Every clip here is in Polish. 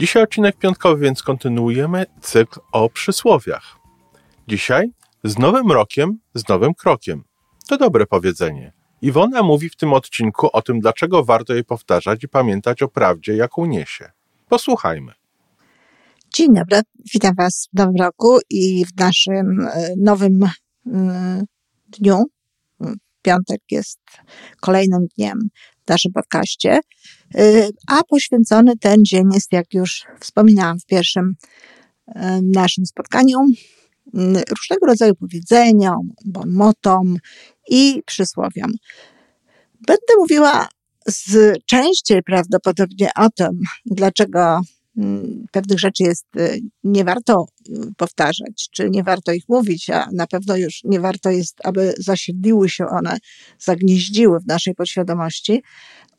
Dzisiaj odcinek piątkowy, więc kontynuujemy cykl o przysłowiach. Dzisiaj z nowym rokiem, z nowym krokiem. To dobre powiedzenie. Iwona mówi w tym odcinku o tym, dlaczego warto je powtarzać i pamiętać o prawdzie, jaką niesie. Posłuchajmy. Dzień dobry, witam Was w nowym roku i w naszym e, nowym mm, dniu. Piątek jest kolejnym dniem w naszym podcaście, e, a poświęcony ten dzień jest, jak już wspominałam w pierwszym naszym spotkaniu, różnego rodzaju powiedzeniom, motom i przysłowiom. Będę mówiła z częściej prawdopodobnie o tym, dlaczego pewnych rzeczy jest y, nie warto y, powtarzać, czy nie warto ich mówić, a na pewno już nie warto jest, aby zasiedliły się one, zagnieździły w naszej podświadomości,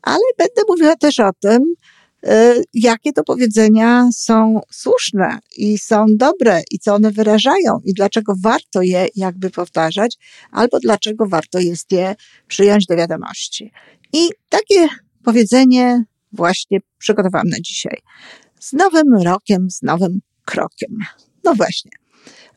ale będę mówiła też o tym, y, jakie to powiedzenia są słuszne i są dobre i co one wyrażają i dlaczego warto je jakby powtarzać, albo dlaczego warto jest je przyjąć do wiadomości. I takie powiedzenie właśnie przygotowałam na dzisiaj z nowym rokiem, z nowym krokiem. No właśnie.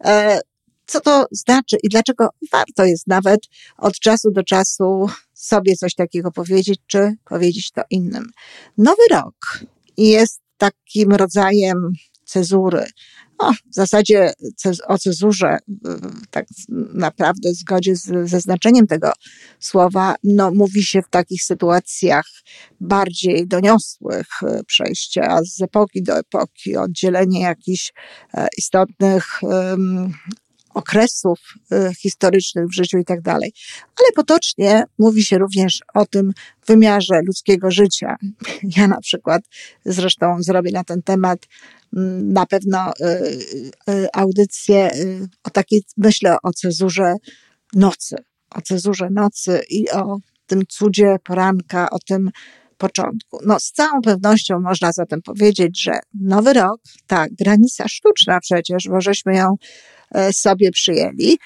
E, co to znaczy i dlaczego warto jest nawet od czasu do czasu sobie coś takiego powiedzieć, czy powiedzieć to innym? Nowy rok jest takim rodzajem cezury, o, w zasadzie o cezurze, tak naprawdę w zgodzie z, ze znaczeniem tego słowa, no, mówi się w takich sytuacjach bardziej doniosłych, e, przejścia z epoki do epoki, oddzielenie jakichś e, istotnych okresów y, historycznych w życiu i tak dalej. Ale potocznie mówi się również o tym wymiarze ludzkiego życia. Ja na przykład zresztą zrobię na ten temat mm, na pewno y, y, audycję o takiej, myślę o cezurze nocy, o cezurze nocy i o tym cudzie poranka, o tym początku. No, z całą pewnością można zatem powiedzieć, że nowy rok, ta granica sztuczna przecież, bo żeśmy ją sobie przyjęli,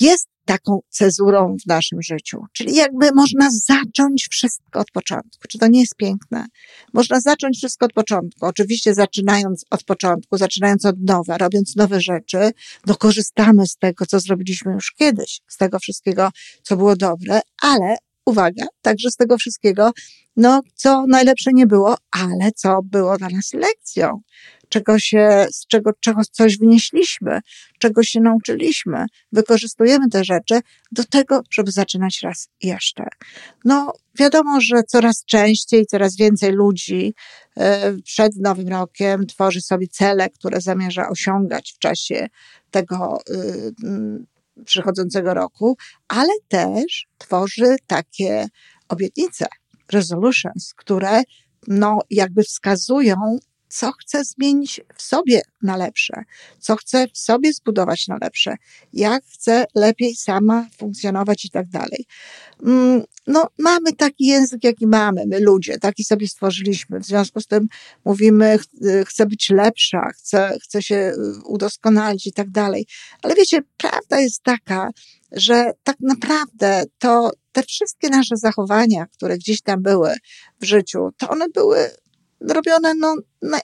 jest taką cezurą w naszym życiu. Czyli jakby można zacząć wszystko od początku. Czy to nie jest piękne? Można zacząć wszystko od początku. Oczywiście zaczynając od początku, zaczynając od nowa, robiąc nowe rzeczy, no korzystamy z tego, co zrobiliśmy już kiedyś, z tego wszystkiego, co było dobre, ale uwaga, także z tego wszystkiego, no, co najlepsze nie było, ale co było dla nas lekcją czego się, z czego, czego coś wynieśliśmy, czego się nauczyliśmy. Wykorzystujemy te rzeczy do tego, żeby zaczynać raz jeszcze. No, wiadomo, że coraz częściej, coraz więcej ludzi e, przed Nowym Rokiem tworzy sobie cele, które zamierza osiągać w czasie tego e, przychodzącego roku, ale też tworzy takie obietnice, resolutions, które no, jakby wskazują co chcę zmienić w sobie na lepsze, co chcę w sobie zbudować na lepsze, jak chcę lepiej sama funkcjonować i tak dalej. Mm, no, mamy taki język, jaki mamy, my ludzie, taki sobie stworzyliśmy. W związku z tym mówimy, chcę być lepsza, chcę, chcę się y, udoskonalić i tak dalej. Ale wiecie, prawda jest taka, że tak naprawdę to te wszystkie nasze zachowania, które gdzieś tam były w życiu, to one były robione no,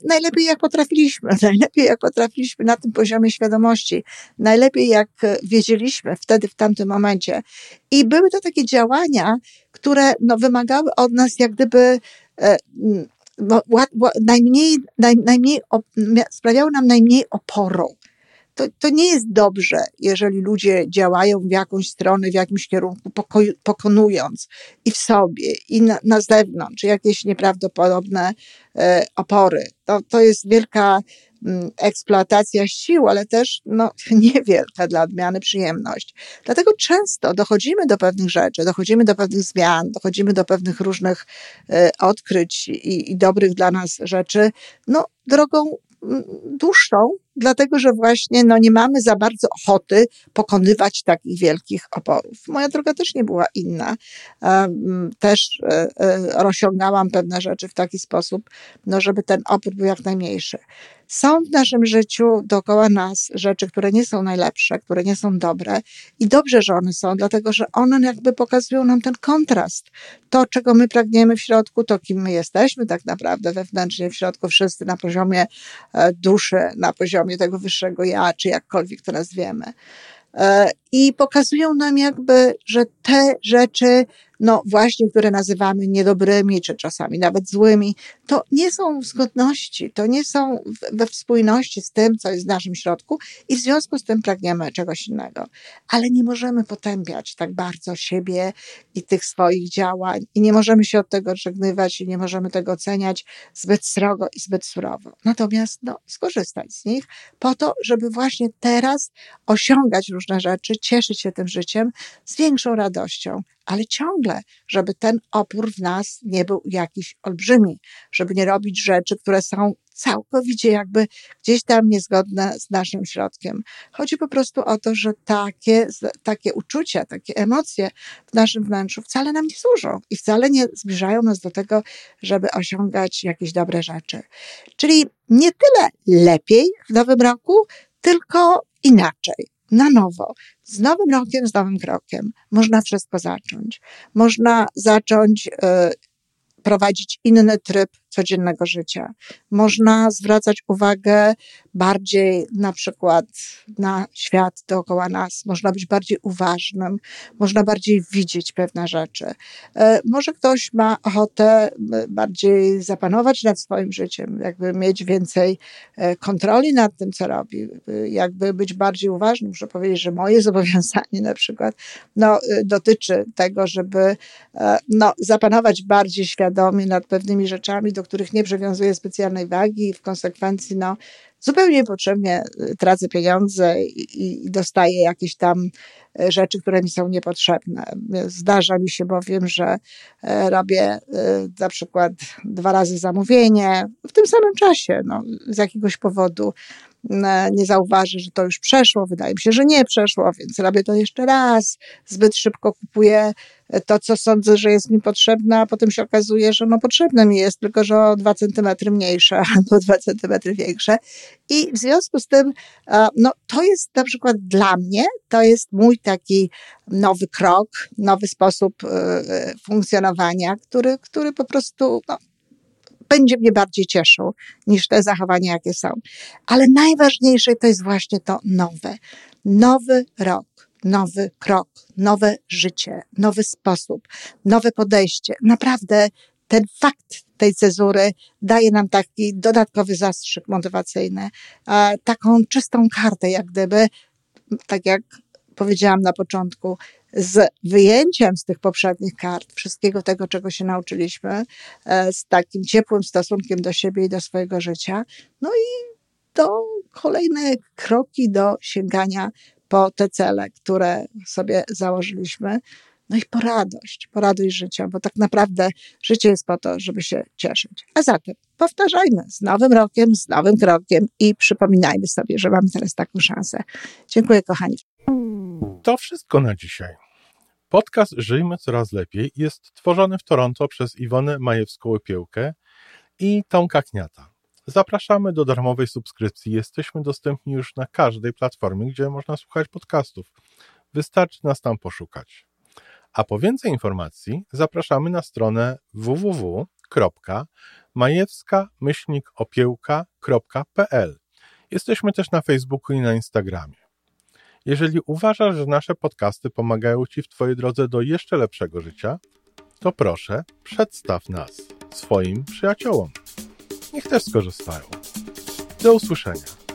najlepiej jak potrafiliśmy, najlepiej jak potrafiliśmy na tym poziomie świadomości, najlepiej jak wiedzieliśmy wtedy, w tamtym momencie. I były to takie działania, które no, wymagały od nas jak gdyby e, no, najmniej, naj, najmniej, sprawiały nam najmniej oporu to, to nie jest dobrze, jeżeli ludzie działają w jakąś stronę, w jakimś kierunku, pokonując i w sobie, i na, na zewnątrz jakieś nieprawdopodobne e, opory. To, to jest wielka mm, eksploatacja sił, ale też no, niewielka dla odmiany przyjemność. Dlatego często dochodzimy do pewnych rzeczy, dochodzimy do pewnych zmian, dochodzimy do pewnych różnych e, odkryć i, i dobrych dla nas rzeczy, no, drogą mm, dłuższą dlatego że właśnie no, nie mamy za bardzo ochoty pokonywać takich wielkich oporów. Moja droga też nie była inna. Też e, e, rozciągałam pewne rzeczy w taki sposób, no, żeby ten opór był jak najmniejszy. Są w naszym życiu dookoła nas rzeczy, które nie są najlepsze, które nie są dobre i dobrze, że one są, dlatego że one jakby pokazują nam ten kontrast. To, czego my pragniemy w środku, to kim my jesteśmy tak naprawdę wewnętrznie w środku, wszyscy na poziomie e, duszy, na poziomie tego wyższego ja, czy jakkolwiek to nazwiemy. I pokazują nam jakby, że te rzeczy no właśnie, które nazywamy niedobrymi, czy czasami nawet złymi, to nie są w zgodności, to nie są we spójności z tym, co jest w naszym środku i w związku z tym pragniemy czegoś innego. Ale nie możemy potępiać tak bardzo siebie i tych swoich działań i nie możemy się od tego odżegnywać i nie możemy tego oceniać zbyt srogo i zbyt surowo. Natomiast no, skorzystać z nich po to, żeby właśnie teraz osiągać różne rzeczy, cieszyć się tym życiem z większą radością, ale ciągle, żeby ten opór w nas nie był jakiś olbrzymi, żeby nie robić rzeczy, które są całkowicie jakby gdzieś tam niezgodne z naszym środkiem. Chodzi po prostu o to, że takie, takie uczucia, takie emocje w naszym wnętrzu wcale nam nie służą i wcale nie zbliżają nas do tego, żeby osiągać jakieś dobre rzeczy. Czyli nie tyle lepiej w nowym roku, tylko inaczej na nowo, z nowym rokiem, z nowym krokiem. Można wszystko zacząć. Można zacząć y, prowadzić inny tryb codziennego życia. Można zwracać uwagę bardziej na przykład na świat dookoła nas, można być bardziej uważnym, można bardziej widzieć pewne rzeczy. E, może ktoś ma ochotę bardziej zapanować nad swoim życiem, jakby mieć więcej e, kontroli nad tym, co robi, jakby być bardziej uważnym. Muszę powiedzieć, że moje zobowiązanie na przykład no, e, dotyczy tego, żeby no, zapanować bardziej świadomie nad pewnymi rzeczami, do których nie przywiązuję specjalnej wagi i w konsekwencji no, zupełnie niepotrzebnie y, tracę pieniądze i, i dostaję jakieś tam y, rzeczy, które mi są niepotrzebne. Zdarza mi się bowiem, że e, robię y, na przykład dwa razy zamówienie w tym samym czasie, no, z jakiegoś powodu nie zauważy, że to już przeszło, wydaje mi się, że nie przeszło, więc robię to jeszcze raz, zbyt szybko kupuję to, co sądzę, że jest mi potrzebne, a potem się okazuje, że no potrzebne mi jest, tylko że o dwa centymetry mniejsze albo dwa centymetry większe. I w związku z tym, no to jest na przykład dla mnie, to jest mój taki nowy krok, nowy sposób e, e, funkcjonowania, który, który po prostu no, będzie mnie bardziej cieszył niż te zachowania, jakie są. Ale najważniejsze to jest właśnie to nowe. Nowy rok nowy krok, nowe życie, nowy sposób, nowe podejście. Naprawdę ten fakt tej cezury daje nam taki dodatkowy zastrzyk motywacyjny, taką czystą kartę, jak gdyby, tak jak powiedziałam na początku, z wyjęciem z tych poprzednich kart wszystkiego tego, czego się nauczyliśmy, e, z takim ciepłym stosunkiem do siebie i do swojego życia, no i do kolejne kroki do sięgania po te cele, które sobie założyliśmy. No i po radość, po radość życia, bo tak naprawdę życie jest po to, żeby się cieszyć. A zatem powtarzajmy z nowym rokiem, z nowym krokiem i przypominajmy sobie, że mamy teraz taką szansę. Dziękuję, kochani. To wszystko na dzisiaj. Podcast Żyjmy Coraz Lepiej jest tworzony w Toronto przez Iwonę Majewską-Opiełkę i Tomka Kniata. Zapraszamy do darmowej subskrypcji. Jesteśmy dostępni już na każdej platformie, gdzie można słuchać podcastów. Wystarczy nas tam poszukać. A po więcej informacji zapraszamy na stronę www.majewska-opiełka.pl. Jesteśmy też na Facebooku i na Instagramie. Jeżeli uważasz, że nasze podcasty pomagają Ci w Twojej drodze do jeszcze lepszego życia, to proszę, przedstaw nas swoim przyjaciołom niech też skorzystają. Do usłyszenia.